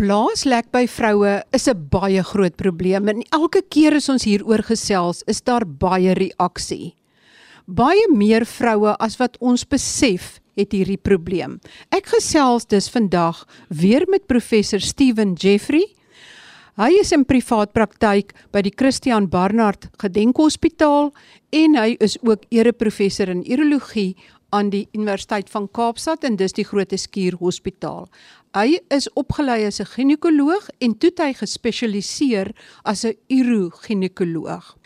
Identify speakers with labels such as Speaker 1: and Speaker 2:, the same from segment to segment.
Speaker 1: Blaaslek by vroue is 'n baie groot probleem en elke keer as ons hieroor gesels, is daar baie reaksie. Baie meer vroue as wat ons besef het hierdie probleem. Ek gesels dus vandag weer met professor Steven Jeffrey. Hy is in privaat praktyk by die Christian Barnard Gedenkhospitaal en hy is ook ereprofessor in urologie aan die Universiteit van Kaapstad en dis die Grote Skuur Hospitaal. Hy is opgelei as 'n ginekoloog en toe hy gespesialiseer as 'n uroginekoloog.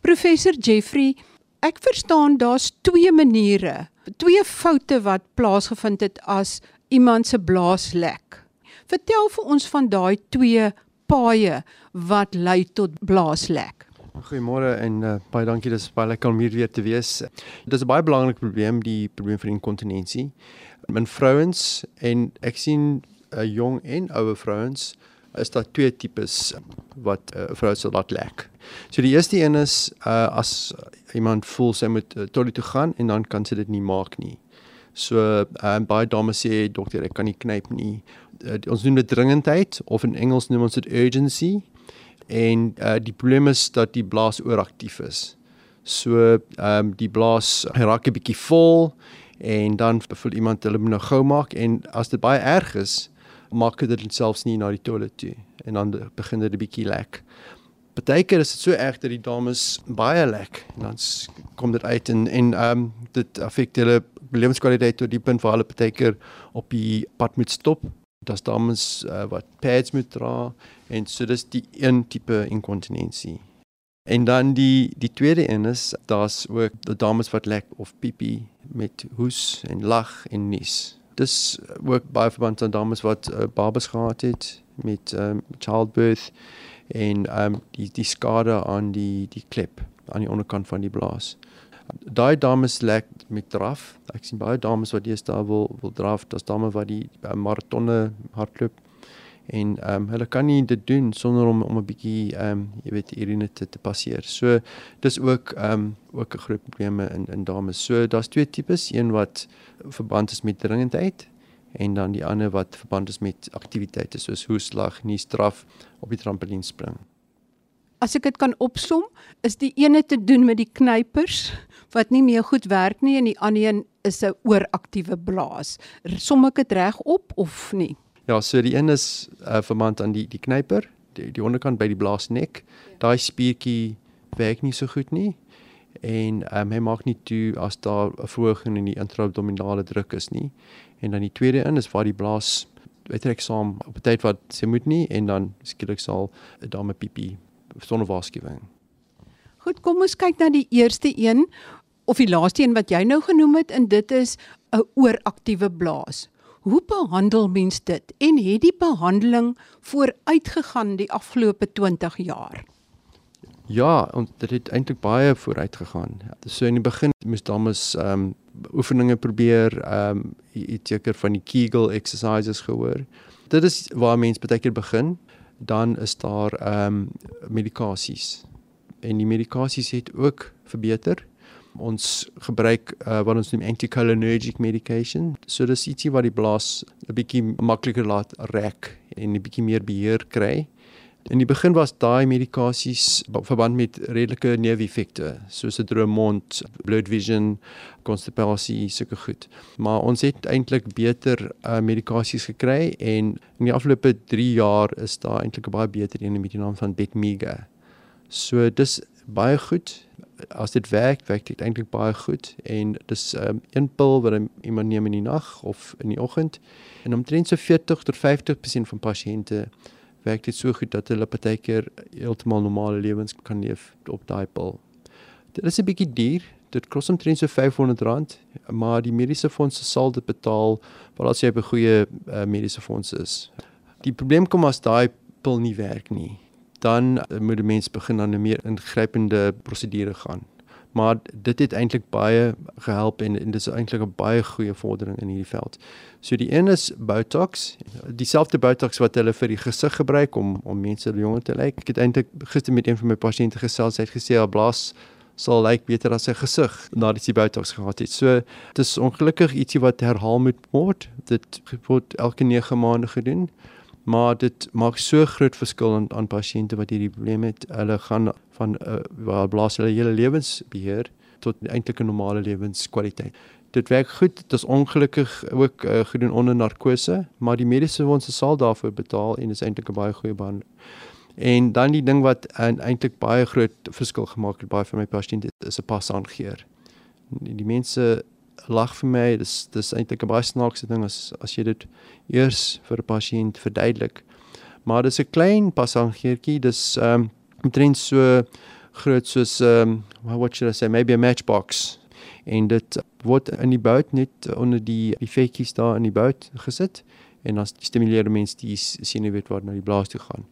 Speaker 1: Professor Jeffrey, ek verstaan daar's twee maniere, twee foute wat plaasgevind het as iemand se blaas lek. Vertel vir ons van daai twee paaie wat lei tot blaaslek.
Speaker 2: Goeiemôre en uh, baie dankie dis baie lekker om hier weer te wees. Dit is 'n baie belangrike probleem die probleem van inkontinensie. In vrouens en ek sien 'n uh, eh, jong en ouer vrouens is daar twee tipes wat 'n uh, vrou sal laat lek. So die eerste een is uh, as iemand voel sy moet uh, toilet toe gaan en dan kan sy dit nie maak nie. So uh, baie dames sê dokter ek kan nie knyp nie. Uh, ons noem dit dringendheid of in Engels noem ons dit urgency en uh, die probleem is dat die blaas ooraktief is. So ehm um, die blaas raak 'n bietjie vol en dan bevoel iemand hulle moet nou gou maak en as dit baie erg is, maak dit selfs nie na die toilet toe en dan begin dit 'n bietjie lek. Partykeer is dit so erg dat die dames baie lek en dan kom dit uit en en ehm um, dit affekteer hulle lewenskwaliteit tot die punt waar hulle partykeer op die pad moet stop dat dames uh, wat pads moet dra en so dis die een tipe inkontinensie. En dan die die tweede een is daar's ook die dames wat lek of pipi met hoes en lag en nies. Dis ook baie verband aan dames wat uh, babas gehad het met um, childbirth en um, die die skade aan die die klep aan die onderkant van die blaas daai dames lek met draf. Ek sien baie dames wat deesdae wil wil draf. Daar's dames wat die uh, maratonne hardloop en ehm um, hulle kan nie dit doen sonder om om 'n bietjie ehm um, jy weet urine te, te passeer. So dis ook ehm um, ook 'n groot probleme in in dames. So daar's twee tipes, een wat verband is met dringendheid en dan die ander wat verband is met aktiwiteite soos hoeslag, nie straf op die trampolien spring.
Speaker 1: As ek dit kan opsom, is die ene te doen met die knypers wat nie meer goed werk nie en die ander een is 'n ooraktiewe blaas. Som ek dit reg op of nie?
Speaker 2: Ja, so die een is uh, verband aan die die knyper, die die onderkant by die blaasnek. Daai spiertjie werk nie so goed nie en um, hy maak nie toe as daar 'n verhoging in die intra-abdominale druk is nie. En dan die tweede een is waar die blaas uittrek saam op 'n tyd wat sy moet nie en dan skielik sal 'n dame pipi sonder waarskuwing.
Speaker 1: Goed, kom ons kyk na die eerste een of die laaste een wat jy nou genoem het en dit is 'n ooraktiewe blaas. Hoe behandel mens dit en het die behandeling vooruitgegaan die afgelope 20 jaar?
Speaker 2: Ja, en dit het eintlik baie vooruit gegaan. So in die begin moes dames ehm um, oefeninge probeer, ehm um, iets seker van die Kegel exercises gehoor. Dit is waar mense baie keer begin. Dan is daar ehm um, medikasies. En die medikasies het ook verbeter ons gebruik uh, wat ons noem anticholinergic medication. So dis ietsie wat die blaas 'n bietjie makliker laat rek en 'n bietjie meer beheer kry. In die begin was daai medikasies verband met redelike neeweffekte soos 'n droë mond, blurred vision, constipasie, sulke goed. Maar ons het eintlik beter uh, medikasies gekry en in die afgelope 3 jaar is daar eintlik 'n baie beter een met die naam van Betmega. So dis baie goed as dit werk, werk dit eintlik baie goed en dis um, een pil wat iemand neem in die nag of in die oggend en omtrent so 40 tot 50% van pasiënte werk dit so goed dat hulle partykeer heeltemal normale lewens kan leef op daai pil. Dit is 'n bietjie duur. Dit kos omtrent so R500, maar die mediese fondse sal dit betaal want as jy op 'n goeie uh, mediese fonds is. Die probleem kom as daai pil nie werk nie dan moet die mens begin aan 'n meer ingrypende prosedure gaan. Maar dit het eintlik baie gehelp en, en dit is eintlik 'n baie goeie vordering in hierdie veld. So die een is Botox, dieselfde Botox wat hulle vir die gesig gebruik om om mense jonger te lyk. Ek het eintlik gister met een van my pasiënte gesels, hy het gesê al blaas sal lyk beter as sy gesig nadat hy Botox gehad het. So dit is ongelukkig ietsie wat herhaal moet word. Dit word elke 9 maande gedoen maar dit maak so groot verskil aan, aan pasiënte wat hierdie probleem het. Hulle gaan van uh, waar blaas hulle hele lewensbeheer tot eintlik 'n normale lewenskwaliteit. Dit werk goed. Dit is ongelukkig ook uh, gedoen onder narkose, maar die mediese fonds sal daarvoor betaal en is eintlik 'n baie goeie behandeling. En dan die ding wat eintlik baie groot verskil gemaak het baie vir my pasiënte is 'n pas aangeheer. Die, die mense lag vir my. Dis dis eintlik 'n baie snaakse ding as as jy dit eers vir 'n pasiënt verduidelik. Maar dis 'n klein passangeertjie. Dis ehm um, omtrent so groot soos ehm um, what should I say? Maybe a matchbox. En dit word in die bout net onder die die vetjies daar in die bout gesit en dan stimuleer mense die senuwee wat na die blaas toe gaan.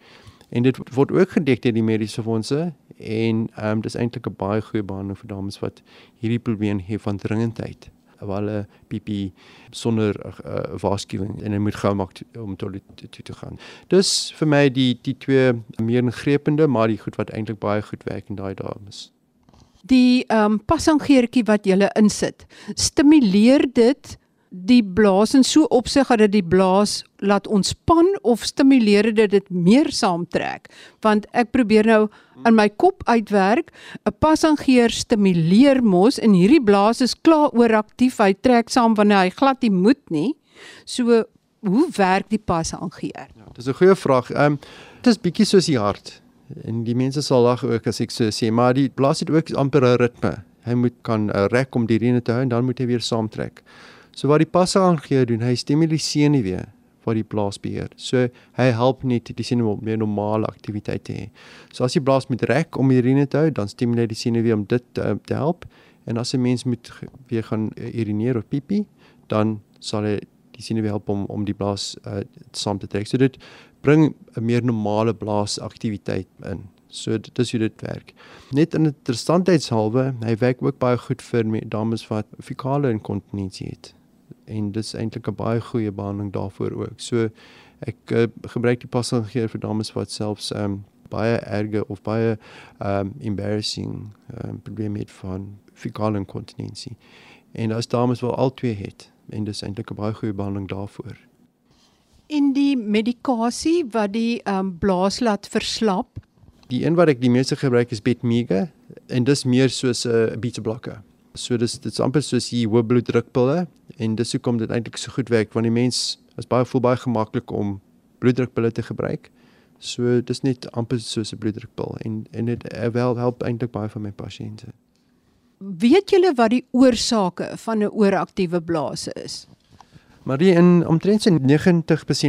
Speaker 2: En dit word ook gedek deur die mediese fondse en ehm um, dis eintlik 'n baie goeie behandeling vir dames wat hierdie probleem het van dringendheid waar hulle pipi sonder uh, waarskuwing en hulle moet gou maak om toilet toe te gaan. Dus vir my die die twee meer ingreepende maar die goed wat eintlik baie goed werk in daai dames.
Speaker 1: Die ehm um, passangeertjie wat jy insit, stimuleer dit die blaas en so opsig dat dit die blaas laat ontspan of stimuleer dit dit meer saamtrek. Want ek probeer nou in my kop uitwerk 'n passagier stimuleer mos en hierdie blaas is klaar ooraktief hy trek saam wanneer hy glad nie moet nie. So hoe werk die passagier?
Speaker 2: Ja dis 'n goeie vraag. Ehm um, dit is bietjie soos die hart. En die mense sal lag ook as ek so sê maar die blaas het ook amper 'n ritme. Hy moet kan uh, rek om die rene te hou en dan moet hy weer saamtrek So wat die passe aangee doen, hy stimuleer senuwee wat die blaas beheer. So hy help net die senuwee om meer normale aktiwiteit te hê. So as die blaas met rek om die urine te hou, dan stimuleer die senuwee om dit te, te help. En as 'n mens moet weer gaan urineer of pipi, dan sal hy die senuwee help om om die blaas uh, saam te trek. So dit bring 'n meer normale blaasaktiwiteit in. So dit is hoe dit werk. Net in interessantheidshalwe, hy werk ook baie goed vir dames wat fekale inkontinensie het en dis eintlik 'n baie goeie behandeling daarvoor ook. So ek uh, gebruik die passagier vir dames wat selfs um, baie erge of baie um embarrassing um, probleme het van fekale inkontinensie. En as dames wel al twee het, en dis eintlik 'n baie goeie behandeling daarvoor.
Speaker 1: In die medikasie wat die um blaas laat verslap.
Speaker 2: Die een wat ek die meeste gebruik is Betmega en dis meer soos 'n uh, beta blocker. So dis dit's amper soos die hoë bloeddrukpille en dis hoekom dit eintlik so goed werk want die mens is baie voel baie gemaklik om bloeddrukpille te gebruik. So dis net amper soos 'n bloeddrukpil en en dit wel help eintlik baie van my pasiënte.
Speaker 1: Weet julle wat die oorsake van 'n ooraktiewe blaas is?
Speaker 2: Maar in omtrent 90%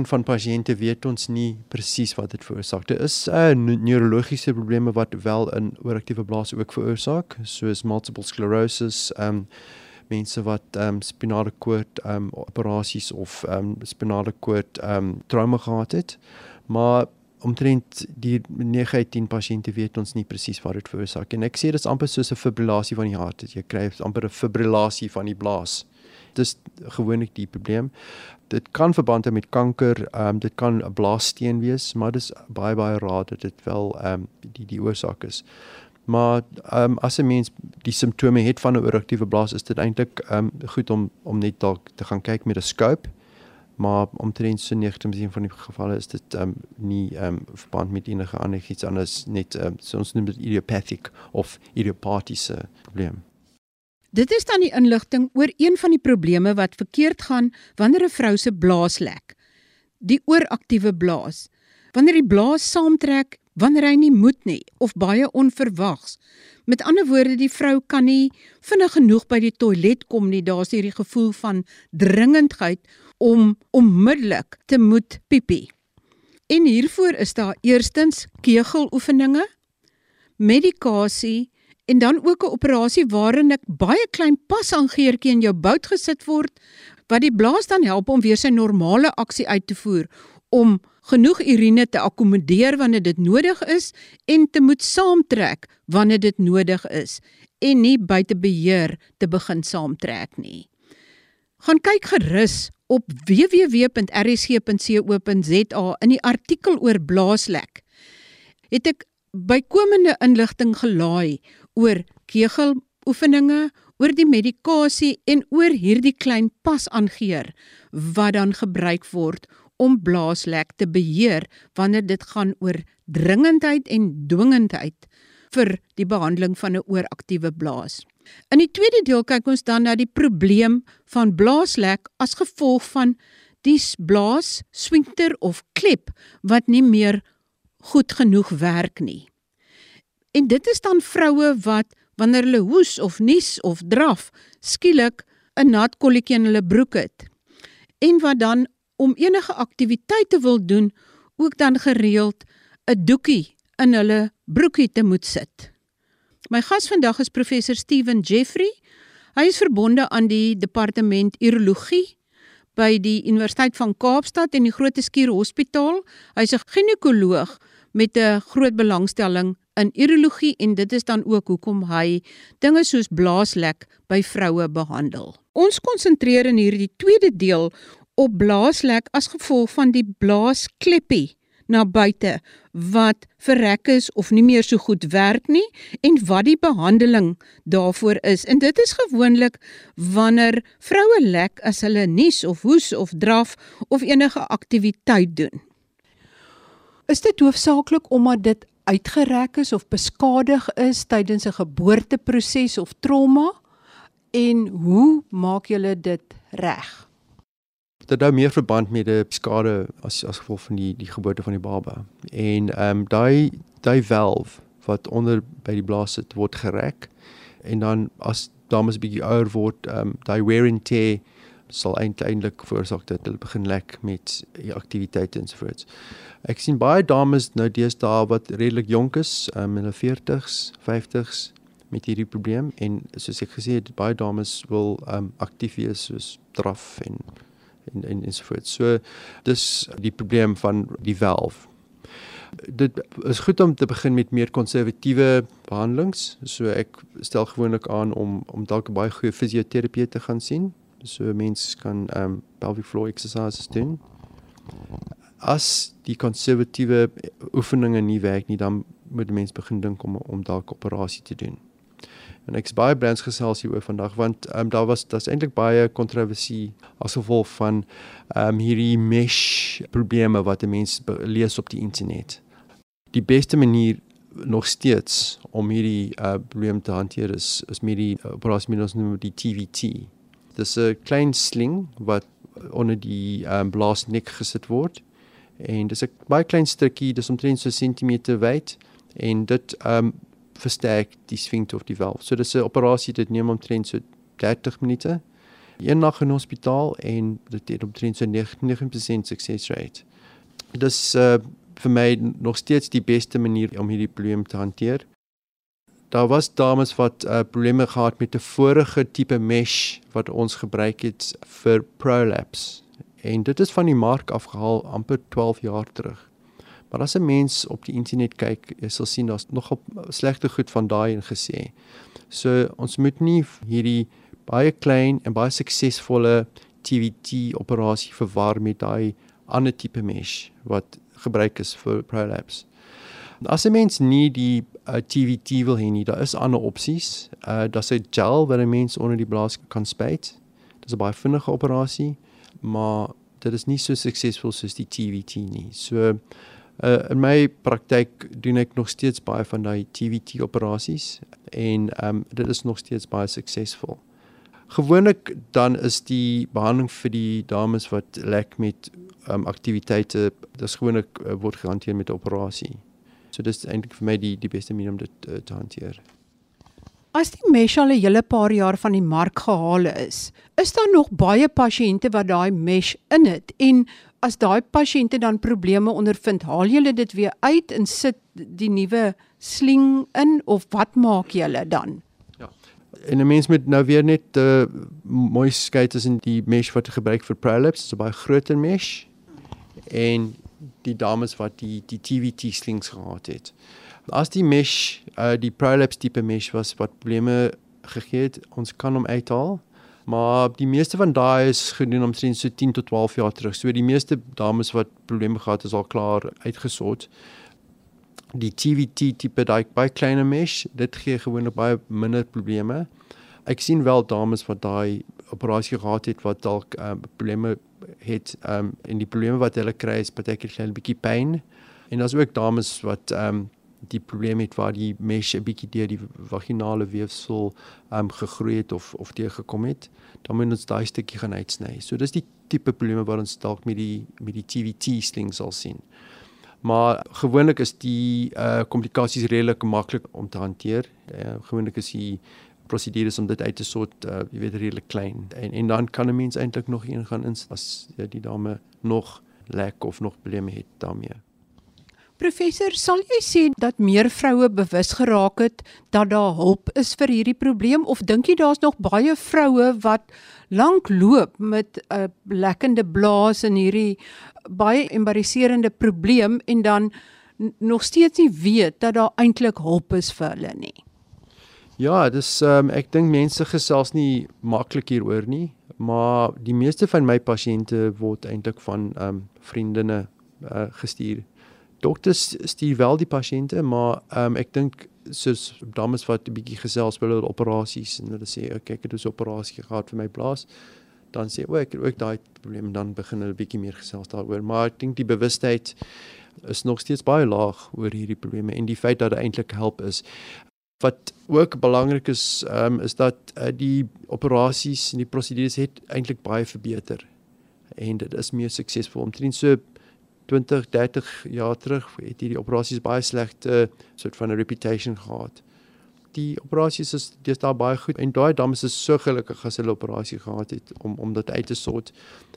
Speaker 2: van pasiënte weet ons nie presies wat dit veroorsaak. Dit is uh, neurologiese probleme wat wel 'n ooraktiewe blaas ook veroorsaak, soos multiple sclerosis, ehm um, mense wat ehm um, spinale koord ehm um, operasies of ehm um, spinale koord ehm um, trauma gehad het. Maar omtrent die 9/10 pasiënte weet ons nie presies wat dit veroorsaak en ek sê dit is amper soos 'n fibrillasie van die hart. Jy kry amper 'n fibrillasie van die blaas dis gewoonlik die probleem. Dit kan verband hê met kanker, ehm um, dit kan 'n blaassteen wees, maar dis baie baie raar dat dit wel ehm um, die die oorsaak is. Maar ehm um, as 'n mens die simptome het van 'n ooraktiewe blaas, is dit eintlik ehm um, goed om om net dalk te gaan kyk met 'n scope. Maar omtrent so 90% van die gevalle is dit ehm um, nie ehm um, verband met enige ander iets anders net ehm um, so ons noem dit idiopathic of idiopathiese probleem.
Speaker 1: Dit is dan die inligting oor een van die probleme wat verkeerd gaan wanneer 'n vrou se blaas lek. Die ooraktiewe blaas. Wanneer die blaas saamtrek wanneer hy nie moet nie of baie onverwags. Met ander woorde, die vrou kan nie vinnig genoeg by die toilet kom nie. Daar's hierdie gevoel van dringendheid om onmiddellik te moet piepie. En hiervoor is daar eerstens kegeloefeninge, medikasie en dan ook 'n operasie waarin ek baie klein pasangeertjie in jou bout gesit word wat die blaas dan help om weer sy normale aksie uit te voer om genoeg urine te akkommodeer wanneer dit nodig is en te moet saamtrek wanneer dit nodig is en nie buite beheer te begin saamtrek nie. Gaan kyk gerus op www.rsg.co.za in die artikel oor blaaslek. Het ek bykomende inligting gelaai oor kegeloefeninge, oor die medikasie en oor hierdie klein pasaangeer wat dan gebruik word om blaaslek te beheer wanneer dit gaan oor dringendheid en dwingendheid vir die behandeling van 'n ooraktiewe blaas. In die tweede deel kyk ons dan na die probleem van blaaslek as gevolg van die blaas, swinkter of klep wat nie meer goed genoeg werk nie. En dit is dan vroue wat wanneer hulle hoes of nies of draf, skielik 'n nat kolletjie in hulle broek het. En wat dan om enige aktiwiteite wil doen, ook dan gereeld 'n doekie in hulle broekie te moet sit. My gas vandag is professor Steven Jeffrey. Hy is verbonde aan die departement urologie by die Universiteit van Kaapstad en die Groote Skuur Hospitaal. Hy's 'n ginekoloog met 'n groot belangstelling in urologie en dit is dan ook hoekom hy dinge soos blaaslek by vroue behandel. Ons konsentreer in hierdie tweede deel op blaaslek as gevolg van die blaaskleppie na buite wat verrek is of nie meer so goed werk nie en wat die behandeling daarvoor is. En dit is gewoonlik wanneer vroue lek as hulle nies of hoes of draf of enige aktiwiteit doen. Is dit hoofsaaklik omdat dit uitgerek is of beskadig is tydens 'n geboorteproses of trauma? En hoe maak julle dit reg?
Speaker 2: Dit hou meer verband met die skade as as gevolg van die die geboorte van die baba. En ehm um, daai daai valve wat onder by die blaas sit word gerek en dan as dames bietjie ouer word, ehm um, daai wear and tear sal eintlik veroorsaak dat hulle begin lek met aktiwiteite ensovoorts. Ek sien baie dames nou deesdae wat redelik jonk is, um, in hulle 40s, 50s met hierdie probleem en soos ek gesê het, baie dames wil um aktief wees soos draf en en en ensovoorts. So dis die probleem van die valve. Dit is goed om te begin met meer konservatiewe behandelings. So ek stel gewoonlik aan om om dalk 'n baie goeie fisioterapie te gaan sien so mense kan ehm um, pelvic floor exercises doen. As die konservatiewe oefeninge nie werk nie, dan moet mense begin dink om om dalk operasie te doen. En ek's baie brands gesels hier oor vandag want ehm um, daar was daar's eintlik baie kontroversie as gevolg van ehm um, hierdie mesh probleme wat mense lees op die internet. Die beste manier nog steeds om hierdie uh, probleem te hanteer is is met die uh, operasie met ons noem die TVT Dis 'n klein sling wat onder die um, blaasnek gesit word. En dis 'n baie klein stukkie, dis omtrent so 'n sentimeter wyd en dit um, versterk die sphincter of die valve. So dis 'n operasie dit neem omtrent so 30 minute. Een nag in hospitaal en dit het omtrent so 99% success rate. Dis uh, vir my nog steeds die beste manier om hierdie probleem te hanteer daar was dames wat uh, probleme gehad met 'n vorige tipe mesh wat ons gebruik het vir prolapse. En dit is van die mark afgehaal amper 12 jaar terug. Maar as 'n mens op die internet kyk, jy sal sien daar's nogal slegte goed van daai en gesê. So ons moet nie hierdie baie klein en baie suksesvolle TVT operasie verwar met daai ander tipe mesh wat gebruik is vir prolapse. As 'n mens nie die uh, TVT wil hê nie, daar is ander opsies. Uh daar's 'n gel wat 'n mens onder die blaas kan spuit. Dis 'n baie vinnige operasie, maar dit is nie so suksesvol soos die TVT nie. So uh in my praktyk doen ek nog steeds baie van daai TVT operasies en um dit is nog steeds baie suksesvol. Gewoonlik dan is die behandeling vir die dames wat lek met um aktiwiteite, dis gewoonlik uh, word gehanteer met 'n operasie. So dis eintlik vir my die die beste manier om dit uh, te hanteer.
Speaker 1: As die mesh al 'n hele paar jaar van die mark gehaal is, is daar nog baie pasiënte wat daai mesh in het en as daai pasiënte dan probleme ondervind, haal julle dit weer uit en sit die nuwe sling in of wat maak julle dan?
Speaker 2: Ja. En 'n mens moet nou weer net uh, mooi skei tussen die mesh wat gebruik vir prolapse, so baie groter mesh en die dames wat die die TVT slings gehad het. As die mesh uh die prolapse tipe mesh was wat probleme gegee het, ons kan hom uithaal. Maar die meeste van daai is gedoen omtrent so 10 tot 12 jaar terug. So die meeste dames wat probleme gehad het, is al klaar uitgesort. Die TVT tipe daai baie kleiner mesh, dit gee gewoonlik baie minder probleme. Ek sien wel dames wat daai operasie gehad het wat dalk uh, probleme het ehm um, en die probleme wat hulle kry is baie keer 'n bietjie pyn. En daar's ook dames wat ehm um, die probleem het waar die mesh 'n bietjie deur die vaginale weefsel ehm um, gegroei het of of deur gekom het. Dan moet ons daai stukkie gaan uitsny. So dis die tipe probleme wat ons dalk met die met die TVT sling sal sien. Maar gewoonlik is die uh komplikasies redelik maklik om te hanteer. Uh, gewoonlik is die prosedures om dit uit te sort, uh, jy weet redelik klein. En en dan kan 'n mens eintlik nog een gaan ins as ja, die dame nog lek of nog probleme het daarmee.
Speaker 1: Professor, sal jy sê dat meer vroue bewus geraak het dat daar hulp is vir hierdie probleem of dink jy daar's nog baie vroue wat lank loop met 'n lekkende blaas en hierdie baie embaraserende probleem en dan nog steeds nie weet dat daar eintlik hulp is vir hulle nie.
Speaker 2: Ja, dis um, ek dink mense gesels nie maklik hieroor nie, maar die meeste van my pasiënte word eintlik van ehm um, vriendinne uh, gestuur. Dokters stuur wel die pasiënte, maar ehm um, ek dink soos dames wat 'n bietjie gesels by hulle operasies en hulle sê ek het 'n operasie gehad vir my blaas dan sê o ek het ook daai probleem dan begin hulle bietjie meer gesels daaroor maar ek dink die bewustheid is nog steeds baie laag oor hierdie probleme en die feit dat dit eintlik help is wat ook belangrik is um, is dat uh, die operasies en die prosedures het eintlik baie verbeter en dit is meer suksesvol omtrent so 20, 30 jaar terug het hierdie operasies baie slegte soort van 'n reputation gehad. Die operasies is dis daar baie goed en daai dames is so gelukkig as hulle operasie gehad het om om dit uit te sort.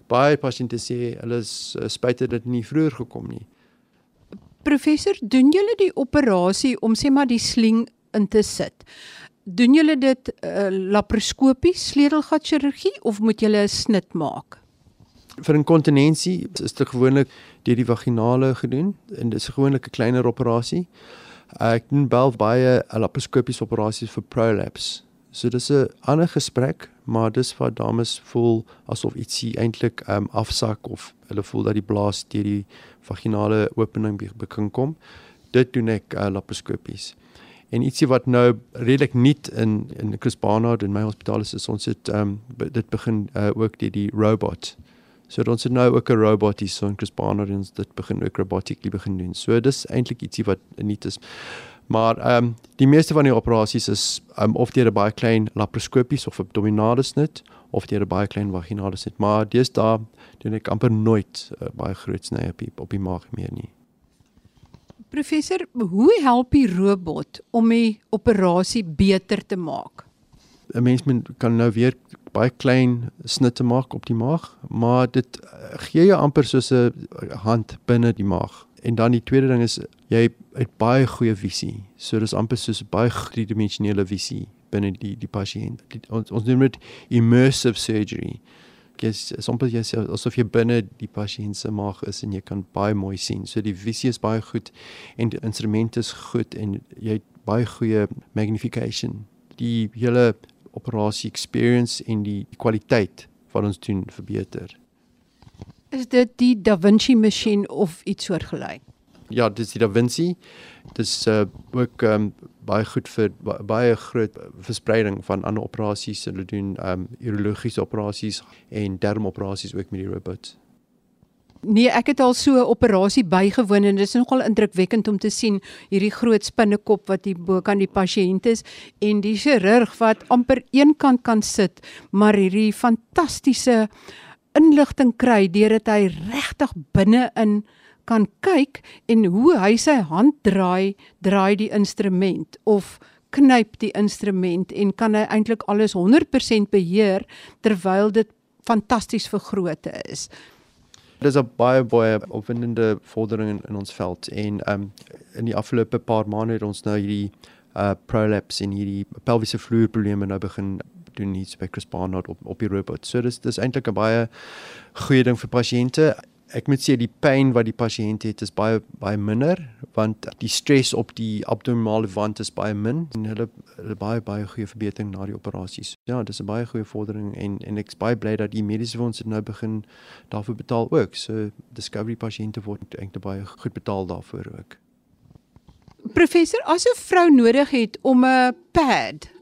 Speaker 2: Baie pasiënte sê hulle is uh, spyt dat dit nie vroeër gekom nie.
Speaker 1: Professor, doen julle die operasie om sê maar die sling in te sit? Doen julle dit uh, laparoskopies, sleutelgat chirurgie of moet julle 'n snit maak?
Speaker 2: vir inkontinensie is dit gewoonlik deur die vaginale gedoen en dit is gewoonlik 'n kleiner operasie. Ek doen wel baie laparoskopiese operasies vir prolapse. So dis 'n ander gesprek, maar dis vir dames voel asof ietsie eintlik um, afsak of hulle voel dat die blaas deur die vaginale opening begin kom. Dit doen ek uh, laparoskopies. En ietsie wat nou redelik nuut in in Chris Barnard in my hospitaal is, is ons het um, dit begin uh, ook deur die robot So ons het nou ook 'n robot hier so in Chris Barnard en dit begin ook robotically begin doen. So dis eintlik ietsie wat nie is maar ehm um, die meeste van die operasies is um, of deur 'n baie klein laparoskopies of abdominale snit of deur 'n baie klein vaginale snit. Maar daar doen ek amper nooit uh, baie groot snye op die, op die maag meer nie.
Speaker 1: Professor, hoe help die robot om die operasie beter te maak?
Speaker 2: 'n Mens kan nou weer baie klein snitte maak op die maag, maar dit gee jou amper soos 'n hand binne die maag. En dan die tweede ding is jy het baie goeie visie. So dis amper soos 'n baie driedimensionele visie binne die die pasiënt. Ons ons noem dit immersive surgery. Ges soms jy sê asof jy binne die pasiënt se maag is en jy kan baie mooi sien. So die visie is baie goed en die instrumente is goed en jy het baie goeie magnification. Die hele operasie experience en die kwaliteit van ons doen verbeter.
Speaker 1: Is dit die Da Vinci masjien of iets soortgelyk?
Speaker 2: Ja, dis die Da Vinci. Dis uh, ook um, baie goed vir baie groot verspreiding van ander operasies. Hulle doen um urologiese operasies en dermoperasies ook met die robots.
Speaker 1: Nee, ek het al so 'n operasie bygewoon en dit is nogal indrukwekkend om te sien hierdie groot spinnekop wat hier bo kan die pasiënt is en die chirurg wat amper eenkant kan sit, maar hierdie fantastiese inligting kry deurdat hy regtig binne-in kan kyk en hoe hy sy hand draai, draai die instrument of knyp die instrument en kan hy eintlik alles 100% beheer terwyl dit fantasties vergroot is.
Speaker 2: Dit is 'n baie baie opwindende vordering in, in ons veld en um in die afgelope paar maande het ons nou hierdie uh prolapse en hierdie pelviese vloer probleme nou begin doen iets by Chris Barnard op op die robot. So dis dis eintlik 'n baie goeie ding vir pasiënte ek moet sê die pyn wat die pasiënt het is baie baie minder want die stres op die abdominale wand is baie min en hulle hulle baie baie goeie verbetering na die operasies. Ja, dis 'n baie goeie vordering en en ek's baie bly dat die mediese fonds nou begin daarvoor betaal ook. So discovery pasiënte word eintlik baie goed betaal daarvoor ook.
Speaker 1: Professor, as 'n vrou nodig het om 'n pad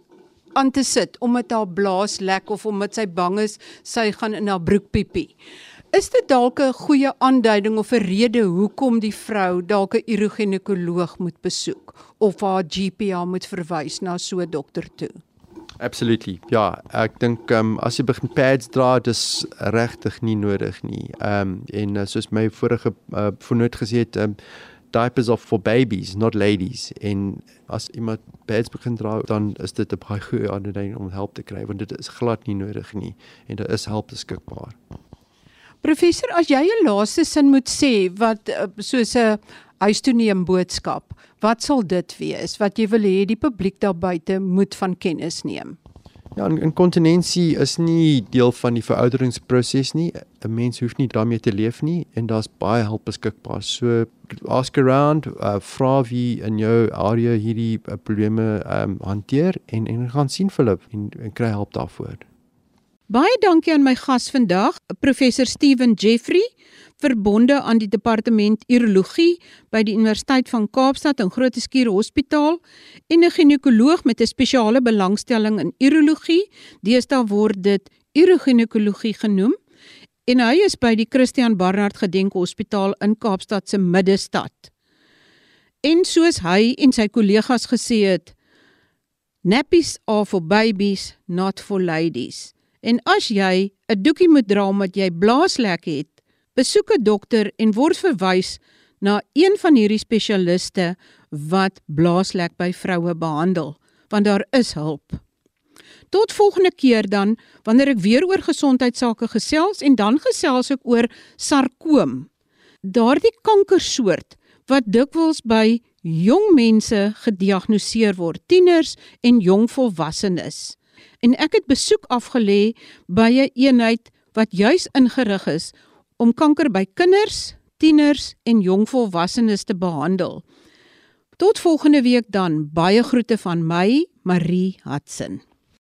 Speaker 1: aan te sit om met haar blaas lek of om met sy bang is sy gaan in haar broek piepie Is dit dalk 'n goeie aanduiding of 'n rede hoekom die vrou dalk 'n uroginekoloog moet besoek of haar GP moet verwys na so 'n dokter toe?
Speaker 2: Absolutely. Ja, ek dink ehm um, as jy begin pads dra, dis regtig nie nodig nie. Ehm um, en uh, soos my vorige uh, voornoot gesê het, ehm um, diapers are for babies, not ladies. En as iemand pads begin dra, dan is dit 'n baie goeie aanduiding om hulp te kry want dit is glad nie nodig nie en daar is hulp beskikbaar.
Speaker 1: Professor, as jy 'n laaste sin moet sê wat eh, soos 'n huistoeneem boodskap, wat sal dit wees wat jy wil hê die publiek daar buite moet van kennis neem?
Speaker 2: Ja, inkontinensie is nie deel van die verouderingsproses nie. 'n Mens hoef nie daarmee te leef nie en daar's baie hulp beskikbaar. So ask around, uh, vra wie in jou area hierdie uh, probleme um, hanteer en en gaan sien hulle en, en kry hulp daarvoor.
Speaker 1: Baie dankie aan my gas vandag, professor Steven Jeffrey, verbonde aan die departement urologie by die Universiteit van Kaapstad en Groote Schuur Hospitaal en 'n ginekoloog met 'n spesiale belangstelling in urologie. Deesdae word dit uroginekologie genoem en hy is by die Christian Barnard Gedenk Hospitaal in Kaapstad se middestad. En soos hy en sy kollegas gesê het, nappies are for babies, not for ladies. En as jy 'n doekie moet dra omdat jy blaaslek het, besoek 'n dokter en word verwys na een van hierdie spesialiste wat blaaslek by vroue behandel, want daar is hulp. Tot volgende keer dan wanneer ek weer oor gesondheidsake gesels en dan gesels ek oor sarkoom. Daardie kankersoort wat dikwels by jong mense gediagnoseer word, tieners en jong volwassenes en ek het besoek afgelê by 'n een eenheid wat juis ingerig is om kanker by kinders, tieners en jong volwassenes te behandel. Tot volgende week dan. Baie groete van my, Marie Hudson.